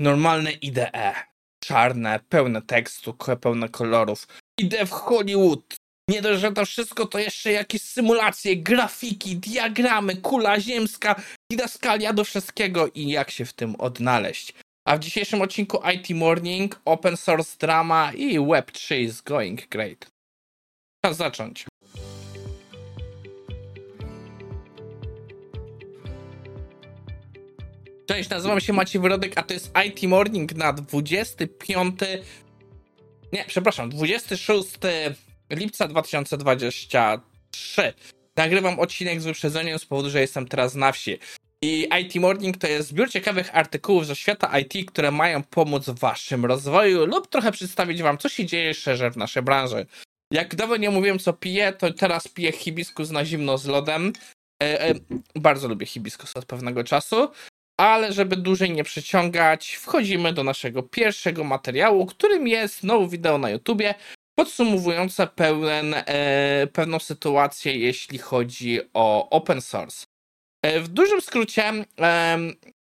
normalne IDE. Czarne, pełne tekstu, pełne kolorów. IDE w Hollywood. Nie dość, że to wszystko, to jeszcze jakieś symulacje, grafiki, diagramy, kula ziemska, didaskalia do wszystkiego i jak się w tym odnaleźć. A w dzisiejszym odcinku IT Morning, Open Source Drama i Web3 is going great. Czas zacząć. Cześć, nazywam się Maciej Wyrodek, a to jest IT Morning na 25. Nie, przepraszam, 26 lipca 2023. Nagrywam odcinek z wyprzedzeniem z powodu, że jestem teraz na wsi. I IT Morning to jest zbiór ciekawych artykułów ze świata IT, które mają pomóc w waszym rozwoju lub trochę przedstawić wam, co się dzieje szerzej w naszej branży. Jak dawno nie mówiłem, co piję, to teraz piję hibiskus na zimno z lodem. E, e, bardzo lubię hibiskus od pewnego czasu. Ale żeby dłużej nie przeciągać, wchodzimy do naszego pierwszego materiału, którym jest nowe wideo na YouTubie podsumowujące pełen, e, pewną sytuację, jeśli chodzi o open source. E, w dużym skrócie, e,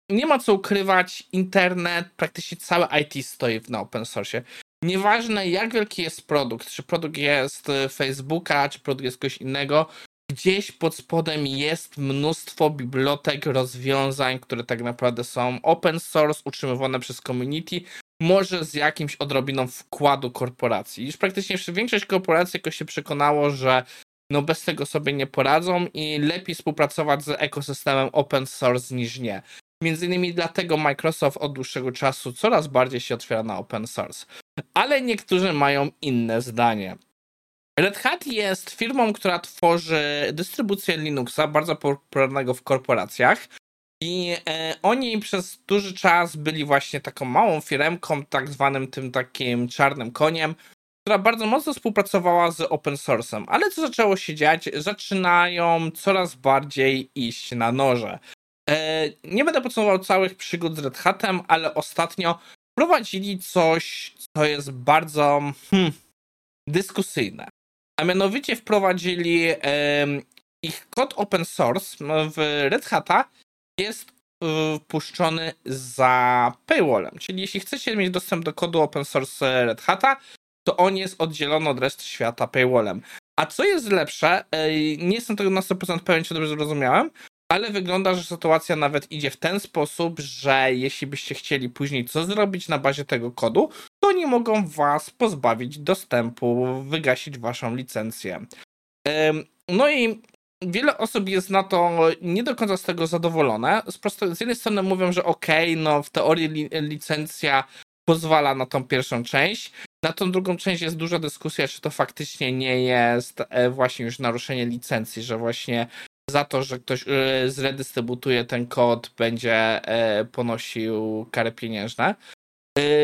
nie ma co ukrywać, internet, praktycznie całe IT stoi na open source. Nieważne jak wielki jest produkt, czy produkt jest Facebooka, czy produkt jest kogoś innego, gdzieś pod spodem jest mnóstwo bibliotek, rozwiązań, które tak naprawdę są open source, utrzymywane przez community, może z jakimś odrobiną wkładu korporacji. Już praktycznie większość korporacji jakoś się przekonało, że no bez tego sobie nie poradzą i lepiej współpracować z ekosystemem open source niż nie. Między innymi dlatego Microsoft od dłuższego czasu coraz bardziej się otwiera na open source. Ale niektórzy mają inne zdanie. Red Hat jest firmą, która tworzy dystrybucję Linuxa, bardzo popularnego w korporacjach. I e, oni przez duży czas byli właśnie taką małą firmką, tak zwanym tym takim czarnym koniem, która bardzo mocno współpracowała z open source'em. Ale co zaczęło się dziać? Zaczynają coraz bardziej iść na noże. E, nie będę podsumował całych przygód z Red Hatem, ale ostatnio prowadzili coś, co jest bardzo hmm, dyskusyjne. A mianowicie wprowadzili ich kod open source w Red Hata jest wpuszczony za paywallem. Czyli jeśli chcecie mieć dostęp do kodu open source Red Hata, to on jest oddzielony od reszty świata paywallem. A co jest lepsze, nie jestem tego na 100% pewien, czy dobrze zrozumiałem, ale wygląda, że sytuacja nawet idzie w ten sposób, że jeśli byście chcieli później co zrobić na bazie tego kodu, to nie mogą was pozbawić dostępu, wygasić waszą licencję. No i wiele osób jest na to nie do końca z tego zadowolone. Z, prosto, z jednej strony mówią, że okej, okay, no w teorii li, licencja pozwala na tą pierwszą część. Na tą drugą część jest duża dyskusja, czy to faktycznie nie jest e, właśnie już naruszenie licencji, że właśnie za to, że ktoś e, zredystrybuuje ten kod, będzie e, ponosił kary pieniężne.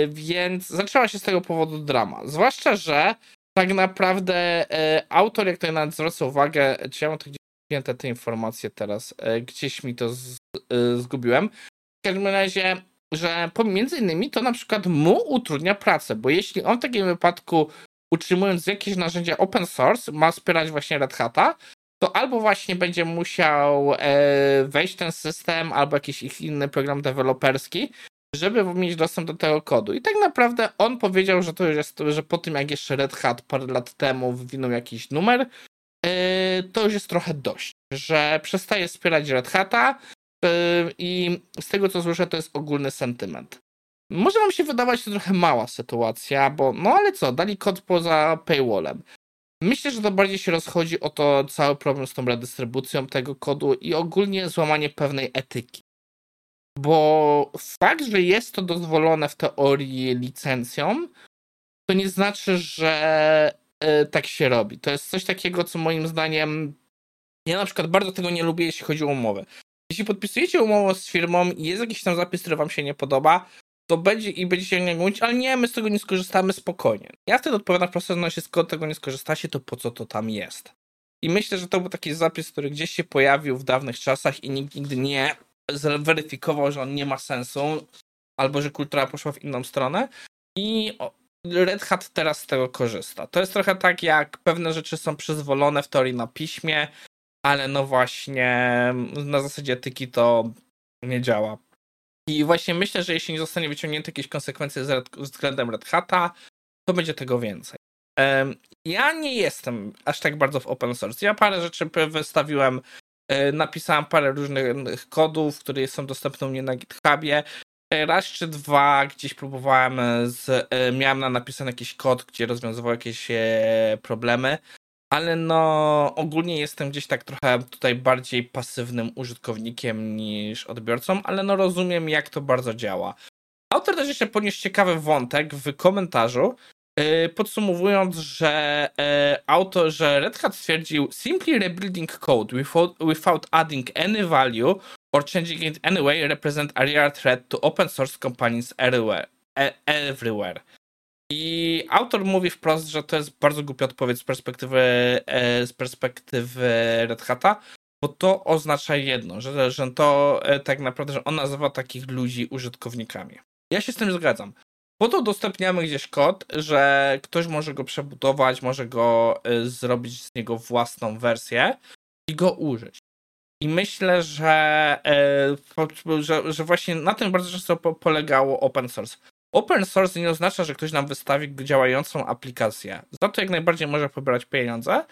Więc zaczęła się z tego powodu drama. Zwłaszcza, że tak naprawdę autor, jak tutaj nawet zwraca uwagę, czy ja mam to gdzieś te, te informacje teraz. E, gdzieś mi to z, e, zgubiłem. W każdym razie, że między innymi to na przykład mu utrudnia pracę, bo jeśli on w takim wypadku utrzymując jakieś narzędzia open source ma wspierać właśnie Red Hata, to albo właśnie będzie musiał e, wejść w ten system, albo jakiś ich inny program deweloperski, żeby mieć dostęp do tego kodu. I tak naprawdę on powiedział, że to już jest, że po tym jak jeszcze Red Hat parę lat temu wywinął jakiś numer, E, to już jest trochę dość, że przestaje wspierać Red Hata e, i z tego co słyszę to jest ogólny sentyment. Może wam się wydawać to trochę mała sytuacja, bo no ale co, dali kod poza paywallem. Myślę, że to bardziej się rozchodzi o to cały problem z tą redystrybucją tego kodu i ogólnie złamanie pewnej etyki. Bo fakt, że jest to dozwolone w teorii licencją, to nie znaczy, że E, tak się robi. To jest coś takiego, co moim zdaniem ja na przykład bardzo tego nie lubię, jeśli chodzi o umowę. Jeśli podpisujecie umowę z firmą i jest jakiś tam zapis, który wam się nie podoba, to będzie i będziecie nie mówić, ale nie, my z tego nie skorzystamy spokojnie. Ja wtedy odpowiadam prosto, no jeśli z tego nie skorzystacie, to po co to tam jest? I myślę, że to był taki zapis, który gdzieś się pojawił w dawnych czasach i nikt nigdy nie zweryfikował, że on nie ma sensu, albo że kultura poszła w inną stronę. I Red Hat teraz z tego korzysta. To jest trochę tak, jak pewne rzeczy są przyzwolone w teorii na piśmie, ale no właśnie na zasadzie etyki to nie działa. I właśnie myślę, że jeśli nie zostanie wyciągnięte jakieś konsekwencje względem Red Hata, to będzie tego więcej. Ja nie jestem aż tak bardzo w open source. Ja parę rzeczy wystawiłem, napisałem parę różnych kodów, które są dostępne u mnie na GitHubie. E, raz czy dwa gdzieś próbowałem, z, e, miałem na napisany jakiś kod, gdzie rozwiązywał jakieś problemy, ale no ogólnie jestem gdzieś tak trochę tutaj bardziej pasywnym użytkownikiem niż odbiorcą, ale no rozumiem jak to bardzo działa. Autor też jeszcze poniósł ciekawy wątek w komentarzu, E, podsumowując, że e, autor, że Red Hat stwierdził simply rebuilding code without, without adding any value or changing it anyway represent a real threat to open source companies everywhere. E, everywhere. I autor mówi wprost, że to jest bardzo głupia odpowiedź z perspektywy, z perspektywy Red Hata, bo to oznacza jedno, że, że to tak naprawdę, że on nazywa takich ludzi użytkownikami. Ja się z tym zgadzam. Po to udostępniamy gdzieś kod, że ktoś może go przebudować, może go y, zrobić z niego własną wersję i go użyć. I myślę, że, y, że, że właśnie na tym bardzo często polegało open source. Open source nie oznacza, że ktoś nam wystawi działającą aplikację. Za to jak najbardziej może pobierać pieniądze,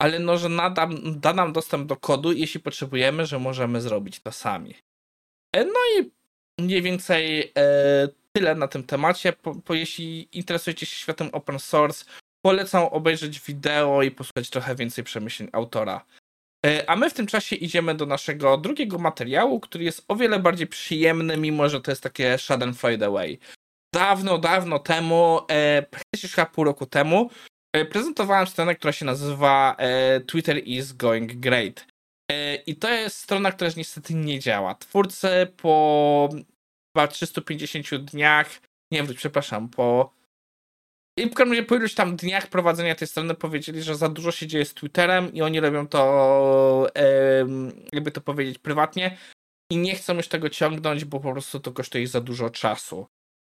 ale no, że nada, da nam dostęp do kodu, jeśli potrzebujemy, że możemy zrobić to sami. E, no i mniej więcej e, tyle na tym temacie. Po, po, jeśli interesujecie się światem open source, polecam obejrzeć wideo i posłuchać trochę więcej przemyśleń autora. E, a my w tym czasie idziemy do naszego drugiego materiału, który jest o wiele bardziej przyjemny, mimo że to jest takie Schadenfreude Away. Dawno, dawno temu, e, chyba pół roku temu, e, prezentowałem stronę, która się nazywa Twitter is going great. I to jest strona, która niestety nie działa. Twórcy po chyba 350 dniach, nie wiem, przepraszam, po i po iluś tam dniach prowadzenia tej strony powiedzieli, że za dużo się dzieje z Twitterem i oni robią to, jakby to powiedzieć, prywatnie i nie chcą już tego ciągnąć, bo po prostu to kosztuje ich za dużo czasu.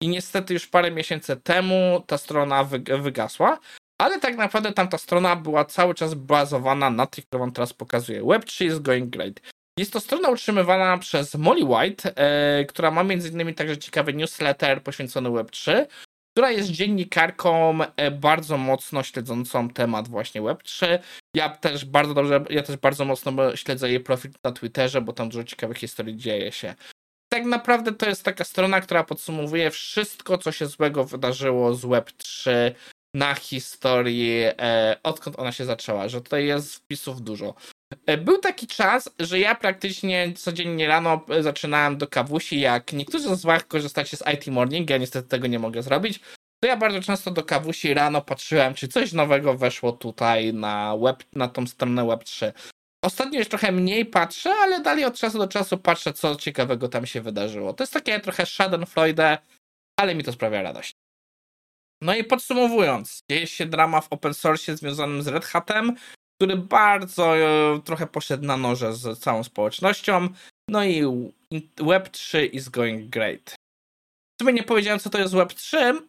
I niestety już parę miesięcy temu ta strona wygasła, ale tak naprawdę tamta strona była cały czas bazowana na tych, którą wam teraz pokazuję. Web3 is going great. Jest to strona utrzymywana przez Molly White, e, która ma innymi także ciekawy newsletter poświęcony Web3, która jest dziennikarką e, bardzo mocno śledzącą temat właśnie Web3. Ja też bardzo dobrze, ja też bardzo mocno śledzę jej profil na Twitterze, bo tam dużo ciekawych historii dzieje się. Tak naprawdę to jest taka strona, która podsumowuje wszystko, co się złego wydarzyło z Web3 na historii, e, odkąd ona się zaczęła, że tutaj jest wpisów dużo. E, był taki czas, że ja praktycznie codziennie rano e, zaczynałem do kawusi, jak niektórzy z was korzystacie z IT Morning, ja niestety tego nie mogę zrobić, to ja bardzo często do kawusi rano patrzyłem, czy coś nowego weszło tutaj na web, na tą stronę Web3. Ostatnio już trochę mniej patrzę, ale dalej od czasu do czasu patrzę, co ciekawego tam się wydarzyło. To jest takie trochę Schadenfreude, ale mi to sprawia radość. No i podsumowując, dzieje się drama w open source związanym z Red Hatem, który bardzo e, trochę poszedł na noże z całą społecznością. No i Web3 is going great. W sumie nie powiedziałem, co to jest Web3,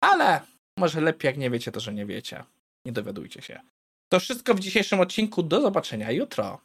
ale może lepiej jak nie wiecie, to że nie wiecie. Nie dowiadujcie się. To wszystko w dzisiejszym odcinku. Do zobaczenia jutro.